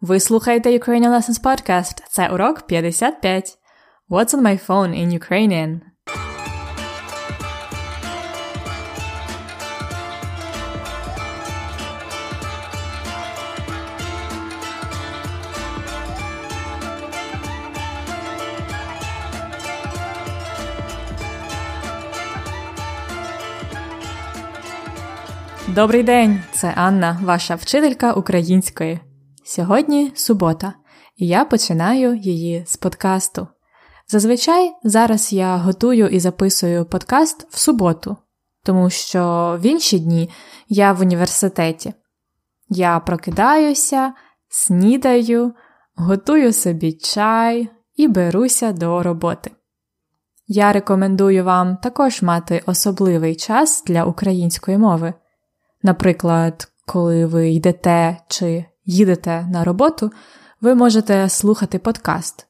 Ви слухаєте Ukrainian Lessons Podcast. Це урок 55. What's on my phone in Ukrainian? Добрий день, це Анна, ваша вчителька української. Сьогодні субота, і я починаю її з подкасту. Зазвичай зараз я готую і записую подкаст в суботу, тому що в інші дні я в університеті. Я прокидаюся, снідаю, готую собі чай і беруся до роботи. Я рекомендую вам також мати особливий час для української мови. Наприклад, коли ви йдете чи їдете на роботу, ви можете слухати подкаст,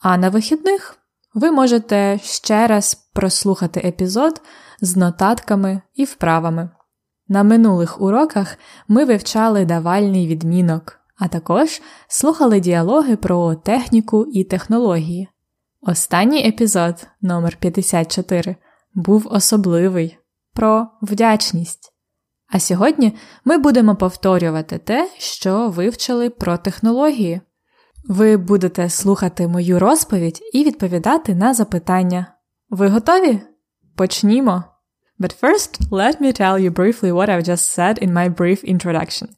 а на вихідних ви можете ще раз прослухати епізод з нотатками і вправами. На минулих уроках ми вивчали давальний відмінок, а також слухали діалоги про техніку і технології. Останній епізод, номер 54, був особливий про вдячність. А сьогодні ми будемо повторювати те, що вивчили про технології. Ви будете слухати мою розповідь і відповідати на запитання. Ви готові? Почнімо! But first, let me tell you briefly what I've just said in my brief introduction.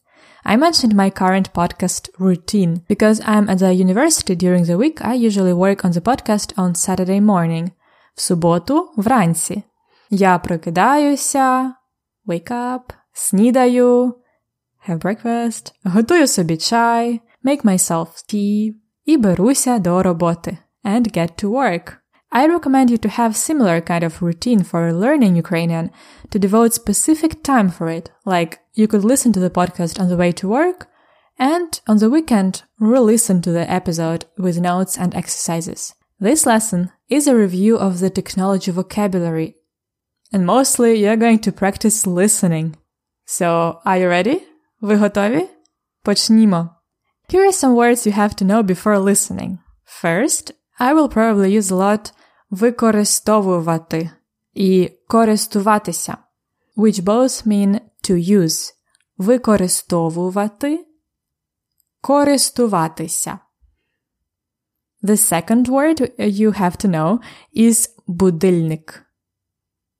I mentioned my current podcast routine because I'm at the university during the week. I usually work on the podcast on Saturday morning. В суботу вранці. Я прокидаюся, wake up, снідаю, have breakfast, готую собі чай, make myself tea і беруся до роботи and get to work. I recommend you to have similar kind of routine for learning Ukrainian to devote specific time for it. Like you could listen to the podcast on the way to work and on the weekend re-listen to the episode with notes and exercises. This lesson is a review of the technology vocabulary and mostly you're going to practice listening. So, are you ready? Ви готові? Почнімо. Here are some words you have to know before listening. First, I will probably use a lot використовувати і користуватися, which both mean to use. Використовувати, користуватися. The second word you have to know is будильник.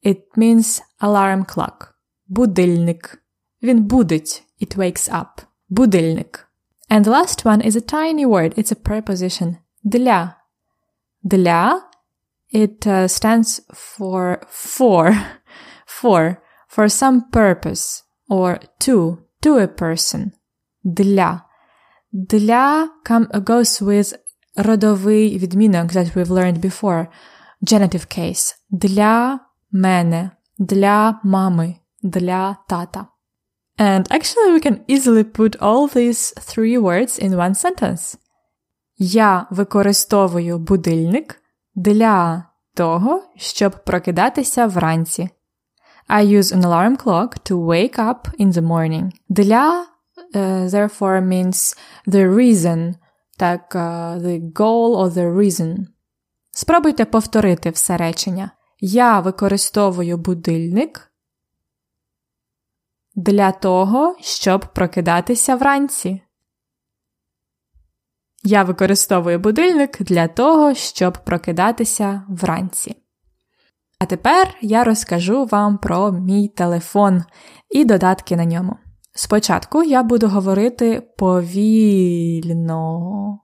It means alarm clock. Будильник. Він будить. It wakes up. Будильник. And the last one is a tiny word. It's a preposition. Для. Для. It uh, stands for for. For. For some purpose. Or to. To a person. Для. Для come, goes with родовий відмінок that we've learned before. Genitive case. Для мене. Для мами. Для тата. And actually we can easily put all these three words in one sentence. Я використовую будильник для того, щоб прокидатися вранці. I use an alarm clock to wake up in the morning. Для, uh, therefore, means the reason, так, uh, the goal or the reason. Спробуйте повторити все речення. Я використовую будильник для того, щоб прокидатися вранці. Я використовую будильник для того, щоб прокидатися вранці. А тепер я розкажу вам про мій телефон і додатки на ньому. Спочатку я буду говорити повільно,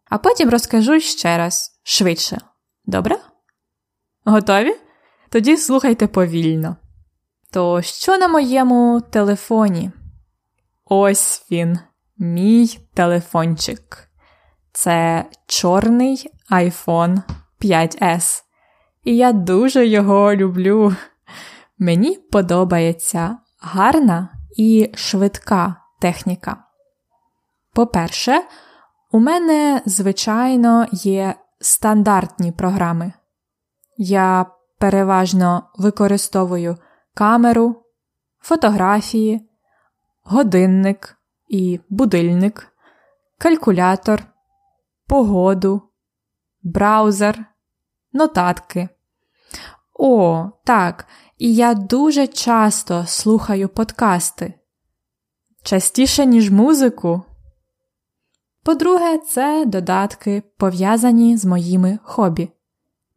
а потім розкажу ще раз швидше. Добре? Готові? Тоді слухайте повільно. То що на моєму телефоні? Ось він, мій телефончик. Це чорний iPhone 5S. І я дуже його люблю. Мені подобається гарна і швидка техніка. По-перше, у мене, звичайно, є стандартні програми. Я переважно використовую камеру, фотографії, годинник і будильник, калькулятор, погоду, браузер, нотатки. О, так, і я дуже часто слухаю подкасти. Частіше, ніж музику. По-друге, це додатки, пов'язані з моїми хобі.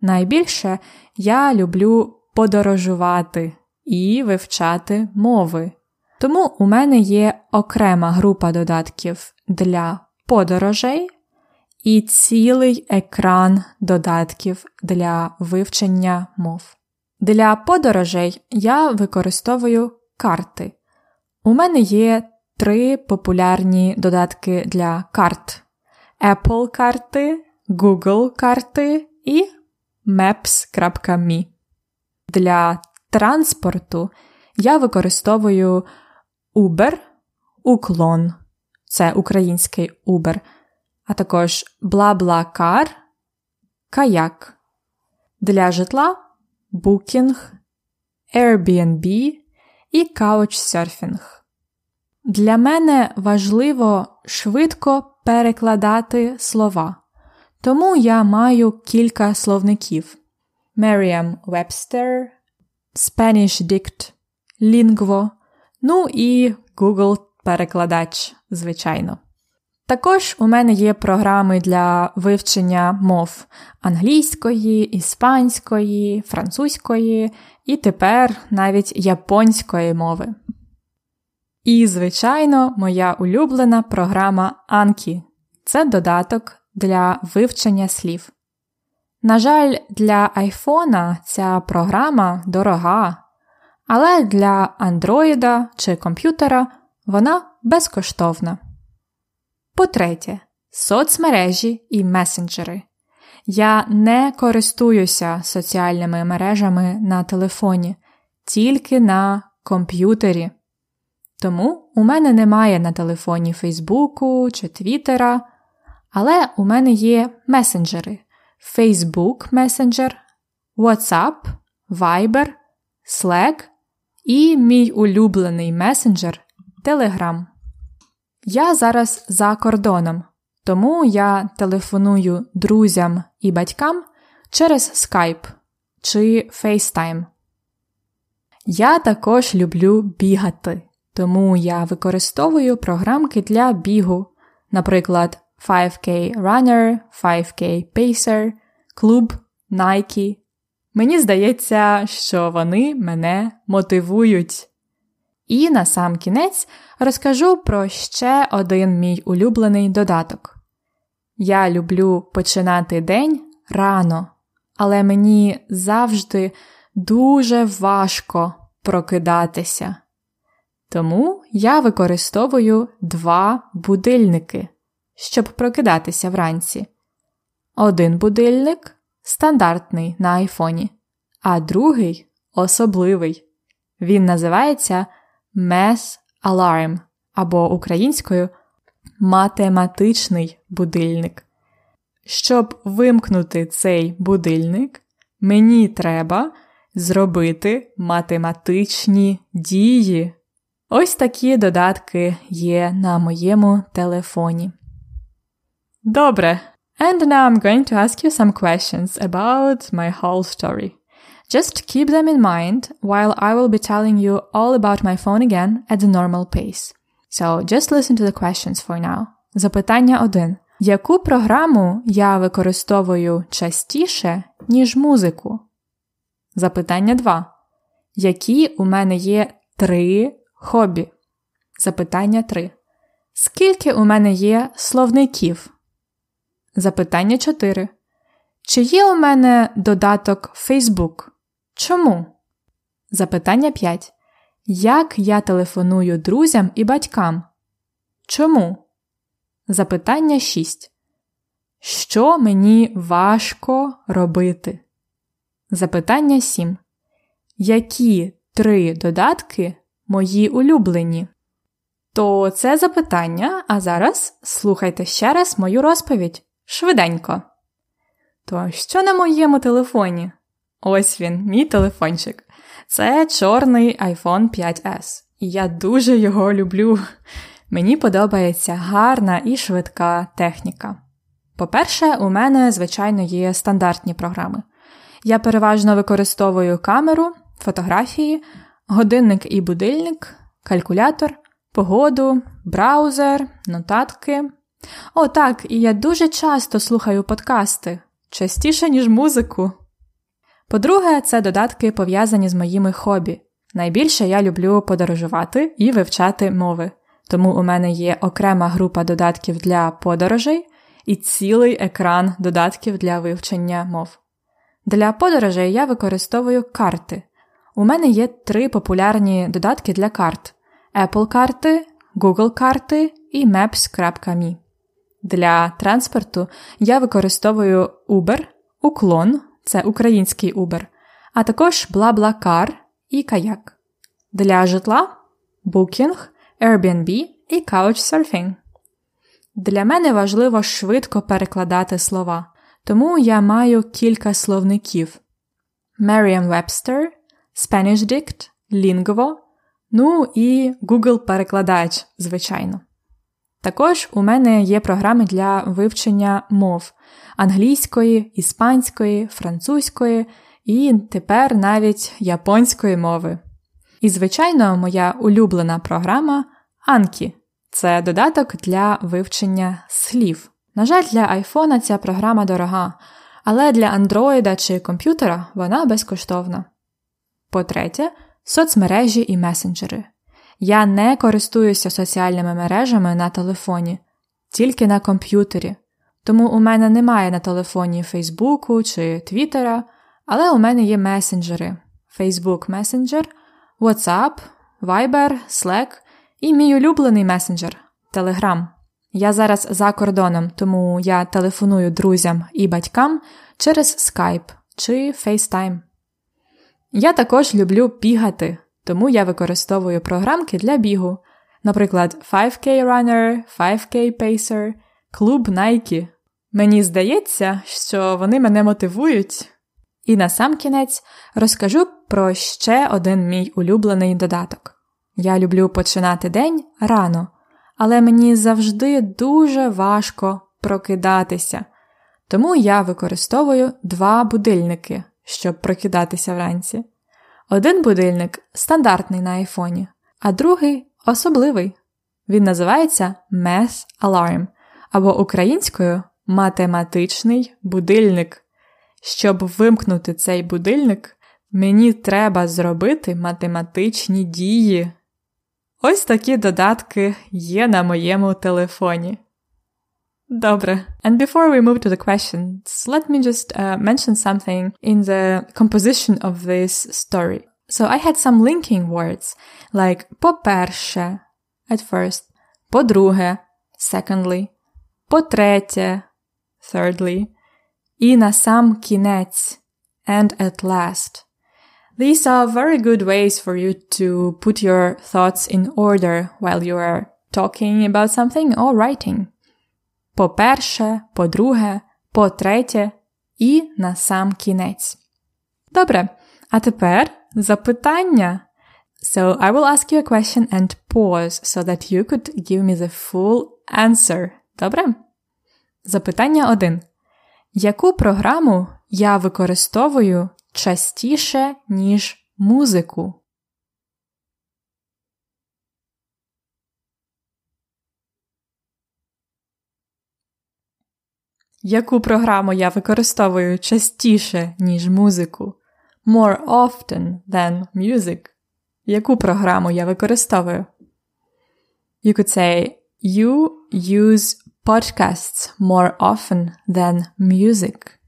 Найбільше я люблю подорожувати і вивчати мови. Тому у мене є окрема група додатків для подорожей і цілий екран додатків для вивчення мов. Для подорожей я використовую карти. У мене є три популярні додатки для карт: Apple карти, Google карти і Maps.me. Для транспорту я використовую Uber, Уклон, це український Uber, а також BlaBlaCar, Каяк. Для житла Booking, Airbnb і Couchsurfing. Для мене важливо швидко перекладати слова, тому я маю кілька словників: Merriam-Webster, Spanish Dict, Lingvo, ну і Google перекладач, звичайно. Також у мене є програми для вивчення мов англійської, іспанської, французької і тепер навіть японської мови. І, звичайно, моя улюблена програма Anki – це додаток для вивчення слів. На жаль, для айфона ця програма дорога, але для андроїда чи комп'ютера вона безкоштовна. По-третє, соцмережі і месенджери. Я не користуюся соціальними мережами на телефоні, тільки на комп'ютері. Тому у мене немає на телефоні Фейсбуку чи Твіттера, але у мене є месенджери Facebook Messenger, WhatsApp, Viber, Slack і мій улюблений месенджер Telegram. Я зараз за кордоном, тому я телефоную друзям і батькам через Skype чи FaceTime. Я також люблю бігати, тому я використовую програмки для бігу, наприклад, 5K Runner, 5K Pacer, Club, Nike. Мені здається, що вони мене мотивують. І на сам кінець розкажу про ще один мій улюблений додаток. Я люблю починати день рано, але мені завжди дуже важко прокидатися. Тому я використовую два будильники, щоб прокидатися вранці. Один будильник стандартний на айфоні, а другий особливий. Він називається Mass Alarm або українською математичний будильник. Щоб вимкнути цей будильник, мені треба зробити математичні дії. Ось такі додатки є на моєму телефоні. Добре. And now I'm going to ask you some questions about my whole story. Just keep them in mind while I will be telling you all about my phone again at the normal pace. So just listen to the questions for now. Запитання 1. Яку програму я використовую частіше, ніж музику? Запитання 2. Які у мене є три хобі? Запитання 3. Скільки у мене є словників? Запитання 4. Чи є у мене додаток Facebook? Чому? Запитання 5. Як я телефоную друзям і батькам? Чому? Запитання 6. Що мені важко робити? Запитання 7. Які три додатки мої улюблені? То це запитання, а зараз слухайте ще раз мою розповідь. Швиденько. То що на моєму телефоні? Ось він, мій телефончик. Це чорний iPhone 5S. І я дуже його люблю. Мені подобається гарна і швидка техніка. По-перше, у мене, звичайно, є стандартні програми. Я переважно використовую камеру, фотографії, годинник і будильник, калькулятор, погоду, браузер, нотатки. О, так, і я дуже часто слухаю подкасти, частіше, ніж музику. По-друге, це додатки пов'язані з моїми хобі. Найбільше я люблю подорожувати і вивчати мови, тому у мене є окрема група додатків для подорожей і цілий екран додатків для вивчення мов. Для подорожей я використовую карти. У мене є три популярні додатки для карт: Apple карти, Google карти і Maps.me. Для транспорту я використовую Uber, Уклон це український Uber, а також BlaBlaCar і Kayak. Для житла Booking, Airbnb і Couchsurfing. Для мене важливо швидко перекладати слова, тому я маю кілька словників: Merriam-Webster, SpanishDict, Lingvo, ну і Google-перекладач, звичайно. Також у мене є програми для вивчення мов англійської, іспанської, французької і тепер навіть японської мови. І, звичайно, моя улюблена програма Anki – це додаток для вивчення слів. На жаль, для айфона ця програма дорога, але для андроїда чи комп'ютера вона безкоштовна. По-третє, соцмережі і месенджери. Я не користуюся соціальними мережами на телефоні, тільки на комп'ютері. Тому у мене немає на телефоні Фейсбуку чи Твіттера, але у мене є месенджери: Facebook Messenger, WhatsApp, Viber, Slack і мій улюблений месенджер Telegram. Я зараз за кордоном, тому я телефоную друзям і батькам через Skype чи FaceTime. Я також люблю бігати, тому я використовую програмки для бігу, наприклад, 5K Runner, 5K Pacer, Клуб Nike. Мені здається, що вони мене мотивують. І на сам кінець розкажу про ще один мій улюблений додаток. Я люблю починати день рано, але мені завжди дуже важко прокидатися, тому я використовую два будильники, щоб прокидатися вранці. Один будильник стандартний на айфоні, а другий особливий. Він називається Math Alarm або українською математичний будильник. Щоб вимкнути цей будильник, мені треба зробити математичні дії. Ось такі додатки є на моєму телефоні. Добре. And before we move to the questions, let me just uh, mention something in the composition of this story. So I had some linking words, like по-перше, at first, по-друге, secondly, по-третє, thirdly, і на сам кінець, and at last. These are very good ways for you to put your thoughts in order while you are talking about something or writing. По-перше, по-друге, по-третє і на сам кінець. Добре, а тепер запитання. So I will ask you a question and pause so that you could give me the full answer. Добре? Запитання 1. Яку програму я використовую частіше, ніж музику? Яку програму я використовую частіше, ніж музику? More often than music. Яку програму я використовую? You could say you use podcasts more often than music.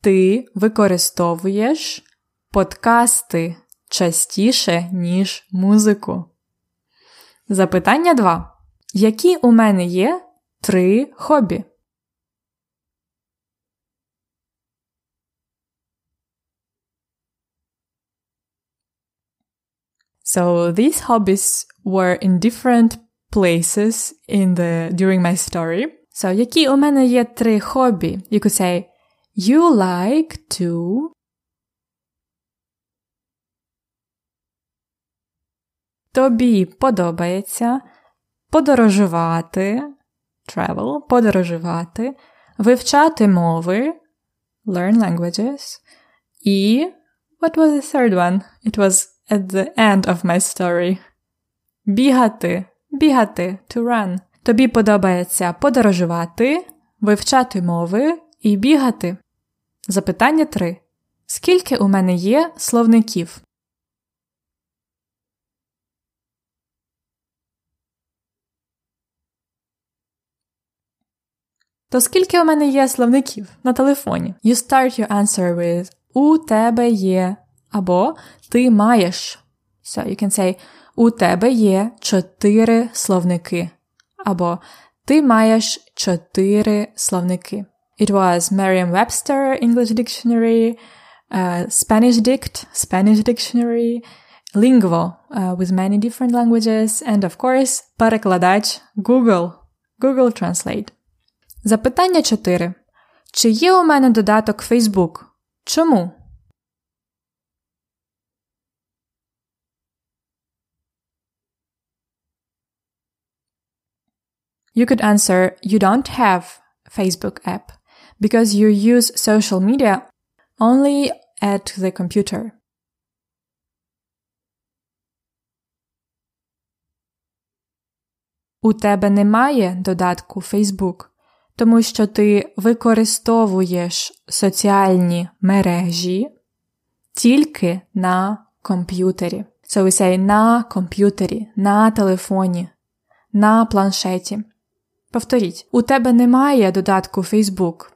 Ти використовуєш подкасти частіше, ніж музику. Запитання 2. Які у мене є три хобі? So these hobbies were in different places in the during my story. So які у мене є три хобі? You could say you like to Тобі подобається подорожувати, travel, подорожувати, вивчати мови, learn languages, і what was the third one? It was at the end of my story. Бігати, бігати, to run. Тобі подобається подорожувати, вивчати мови і бігати. Запитання 3. Скільки у мене є словників? То скільки у мене є словників на телефоні? You start your answer with У тебе є або ти маєш. So you can say У тебе є чотири словники. Або ти маєш чотири словники. It was Merriam-Webster English Dictionary, uh, Spanish Dict, Spanish Dictionary, Lingvo uh, with many different languages, and of course, перекладач Google, Google Translate. Запитання 4. Чи є у мене додаток Facebook? Чому? You could answer you don't have Facebook app because you use social media only at the computer. У тебе немає додатку Facebook, тому що ти використовуєш соціальні мережі тільки на комп'ютері. So we say на комп'ютері, на телефоні, на планшеті. Повторіть, у тебе немає додатку Facebook.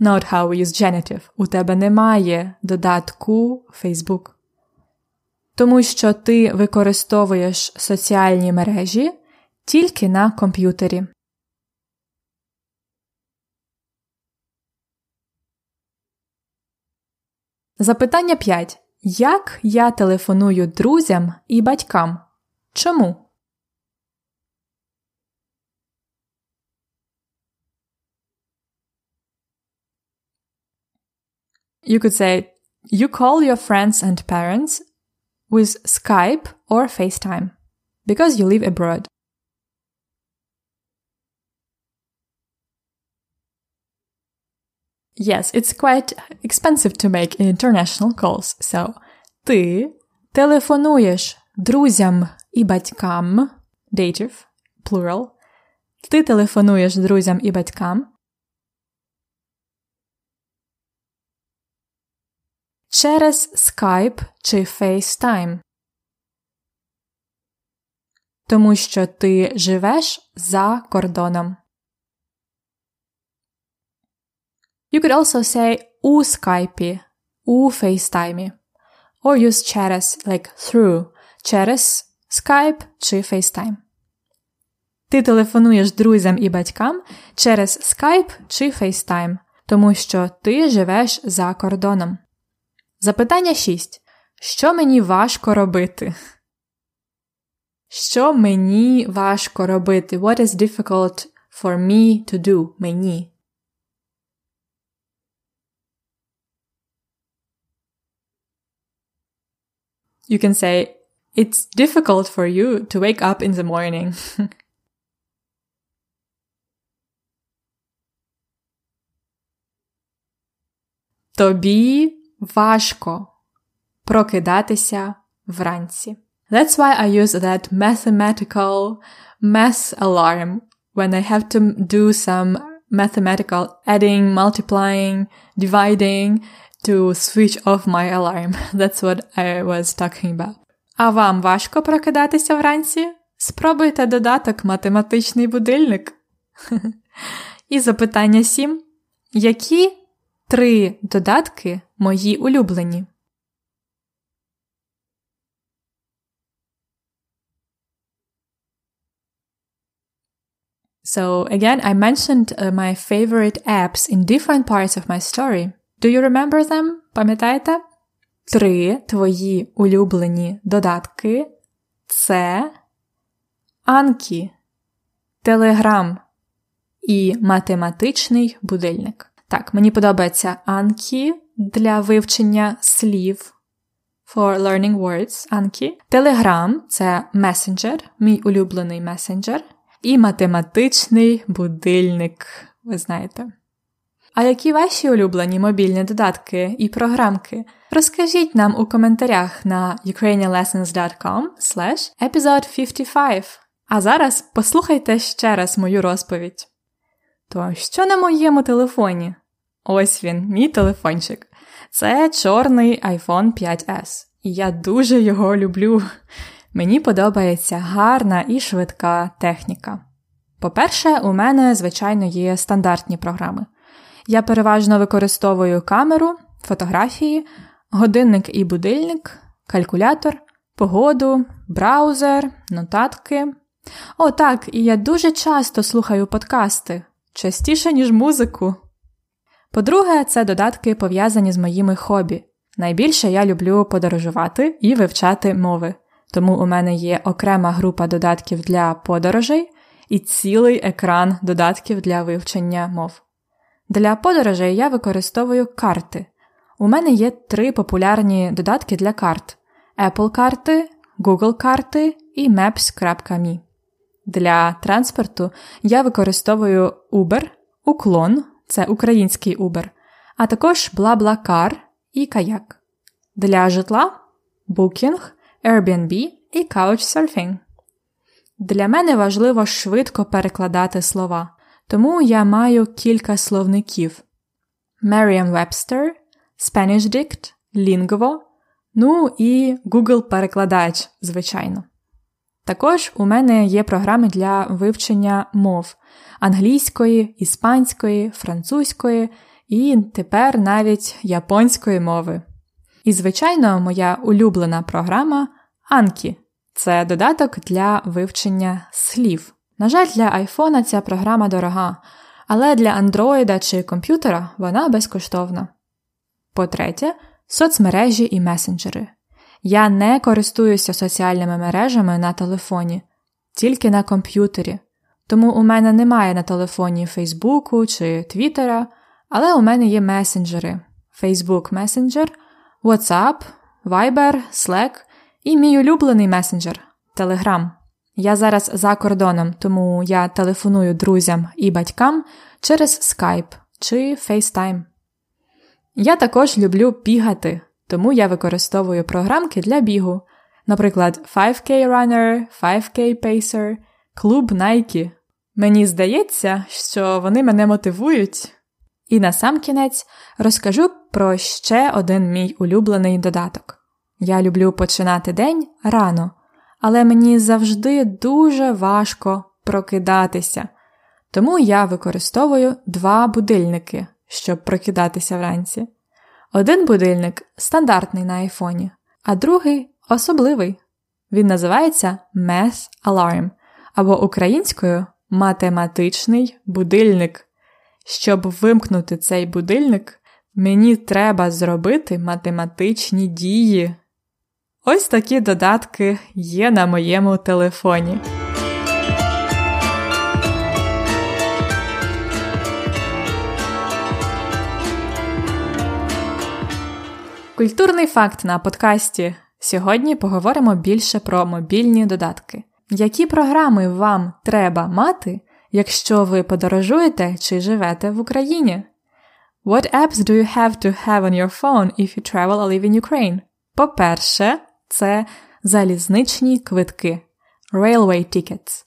Not how we use genitive. У тебе немає додатку Facebook. Тому що ти використовуєш соціальні мережі тільки на комп'ютері. Запитання 5. Як я телефоную друзям і батькам? Чому? You could say you call your friends and parents with Skype or FaceTime because you live abroad. Yes, it's quite expensive to make international calls, so ти телефонуєш друзям і батькам, dative, plural, ти телефонуєш друзям і батькам через Skype чи FaceTime. Тому що ти живеш за кордоном. You could also say у Skype, у FaceTime. Or use через like through через Skype чи FaceTime. Ти телефонуєш друзям і батькам через Skype чи FaceTime, тому що ти живеш за кордоном. Запитання 6. Що мені важко робити? Що мені важко робити? What is difficult for me to do? Мені. You can say, It's difficult for you to wake up in the morning. Тобі важко прокидатися вранці. That's why I use that mathematical math alarm when I have to do some mathematical adding, multiplying, dividing to switch off my alarm. That's what I was talking about. А вам важко прокидатися вранці? Спробуйте додаток математичний будильник. І запитання 7. Які три додатки мої улюблені? So again, I mentioned uh, my favorite apps in different parts of my story. Do you remember them? Пам'ятаєте? Три твої улюблені додатки це Анкі, Телеграм і математичний будильник. Так, мені подобається Анкі для вивчення слів for learning words Anki, Telegram це месенджер, мій улюблений месенджер, і математичний будильник, ви знаєте. А які ваші улюблені мобільні додатки і програмки? Розкажіть нам у коментарях на ukrainianlessons.com episode 55. А зараз послухайте ще раз мою розповідь. То що на моєму телефоні? Ось він, мій телефончик. Це чорний iPhone 5S. І я дуже його люблю. Мені подобається гарна і швидка техніка. По-перше, у мене, звичайно, є стандартні програми. Я переважно використовую камеру, фотографії, годинник і будильник, калькулятор, погоду, браузер, нотатки. О, так, і я дуже часто слухаю подкасти, частіше, ніж музику. По-друге, це додатки пов'язані з моїми хобі. Найбільше я люблю подорожувати і вивчати мови, тому у мене є окрема група додатків для подорожей і цілий екран додатків для вивчення мов. Для подорожей я використовую карти. У мене є три популярні додатки для карт: Apple карти, Google карти і Maps.me. Для транспорту я використовую Uber, Уклон це український Uber, а також BlaBlaCar і Kayak. Для житла Booking, Airbnb і Couchsurfing. Для мене важливо швидко перекладати слова, тому я маю кілька словників: Merriam-Webster, SpanishDict, Lingvo, ну і Google-перекладач, звичайно. Також у мене є програми для вивчення мов англійської, іспанської, французької і тепер навіть японської мови. І, звичайно, моя улюблена програма Anki – це додаток для вивчення слів. На жаль, для айфона ця програма дорога, але для андроїда чи комп'ютера вона безкоштовна. По-третє, соцмережі і месенджери. Я не користуюся соціальними мережами на телефоні, тільки на комп'ютері, тому у мене немає на телефоні Фейсбуку чи Твіттера, але у мене є месенджери Facebook Messenger, WhatsApp, Viber, Slack і мій улюблений месенджер Telegram. Я зараз за кордоном, тому я телефоную друзям і батькам через Skype чи FaceTime. Я також люблю бігати, тому я використовую програмки для бігу, наприклад, 5K Runner, 5K Pacer, клуб Nike. Мені здається, що вони мене мотивують. І на сам кінець розкажу про ще один мій улюблений додаток. Я люблю починати день рано, але мені завжди дуже важко прокидатися, тому я використовую два будильники, щоб прокидатися вранці. Один будильник стандартний на айфоні, а другий особливий. Він називається Math Alarm або українською математичний будильник. Щоб вимкнути цей будильник, мені треба зробити математичні дії. Ось такі додатки є на моєму телефоні. Культурний факт на подкасті. Сьогодні поговоримо більше про мобільні додатки. Які програми вам треба мати, якщо ви подорожуєте чи живете в Україні? What apps do you have to have on your phone if you travel or live in Ukraine? По-перше, це залізничні квитки Railway tickets.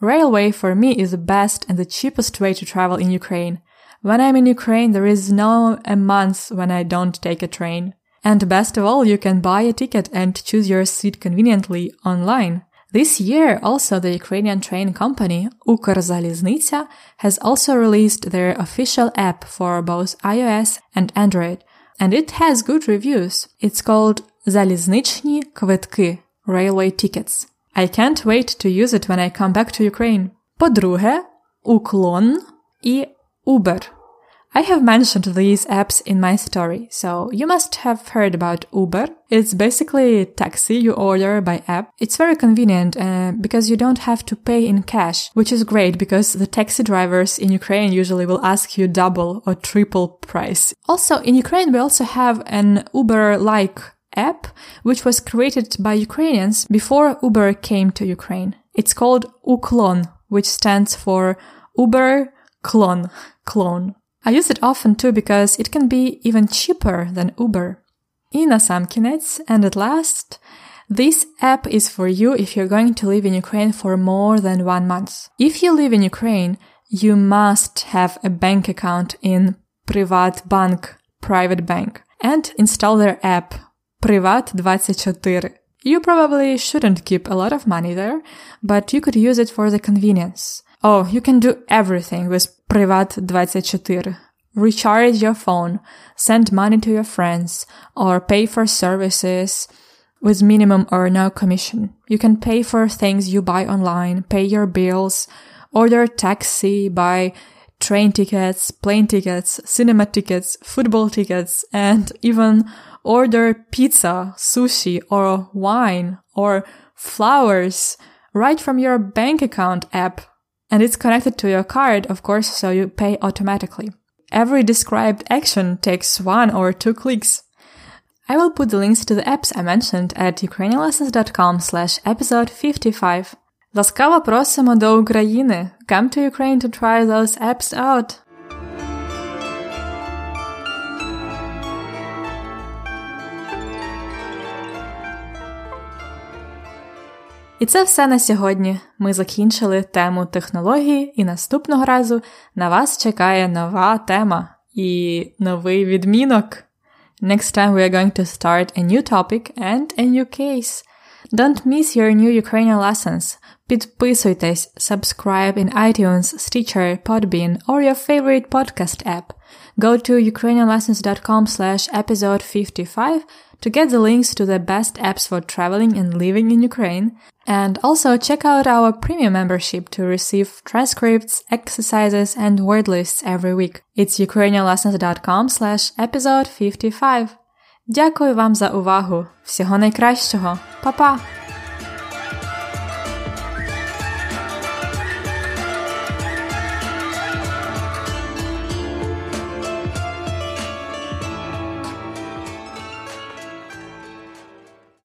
Railway for me is the best and the cheapest way to travel in Ukraine. When I'm in Ukraine, there is no a month when I don't take a train. And best of all, you can buy a ticket and choose your seat conveniently online. This year, also the Ukrainian train company Ukrzaliznytsia has also released their official app for both iOS and Android, and it has good reviews. It's called Zaliznychny Kvitki Railway Tickets. I can't wait to use it when I come back to Ukraine. По-друге, Uklon і Uber. I have mentioned these apps in my story, so you must have heard about Uber. It's basically a taxi you order by app. It's very convenient uh, because you don't have to pay in cash, which is great because the taxi drivers in Ukraine usually will ask you double or triple price. Also, in Ukraine, we also have an Uber-like app which was created by Ukrainians before Uber came to Ukraine. It's called Uklon, which stands for Uber Clone, clone. I use it often too because it can be even cheaper than Uber. І на сам кінець, and at last, this app is for you if you're going to live in Ukraine for more than one month. If you live in Ukraine, you must have a bank account in Privatbank, private bank, and install their app, Privat24. You probably shouldn't keep a lot of money there, but you could use it for the convenience. Oh, you can do everything with Privat24 recharge your phone, send money to your friends, or pay for services with minimum or no commission. You can pay for things you buy online, pay your bills, order taxi, buy train tickets, plane tickets, cinema tickets, football tickets, and even order pizza, sushi, or wine, or flowers right from your bank account app. And it's connected to your card, of course, so you pay automatically. Every described action takes one or two clicks. I will put the links to the apps I mentioned at ukrainianlessons.com slash episode 55. Ласкаво просимо до України! Come to Ukraine to try those apps out! І це все на сьогодні. Ми закінчили тему технології, і наступного разу на вас чекає нова тема і новий відмінок. Next time we are going to start a new topic and a new case. Don't miss your new Ukrainian lessons. Підписуйтесь, subscribe in iTunes, Stitcher, Podbean, or your favorite podcast app. Go to ukrainianlessons.com slash episode 55 to get the links to the best apps for traveling and living in Ukraine. And also check out our premium membership to receive transcripts, exercises, and word lists every week. It's ukrainianlessons.com slash episode 55. Дякую вам за увагу. Всього найкращого. Па-па!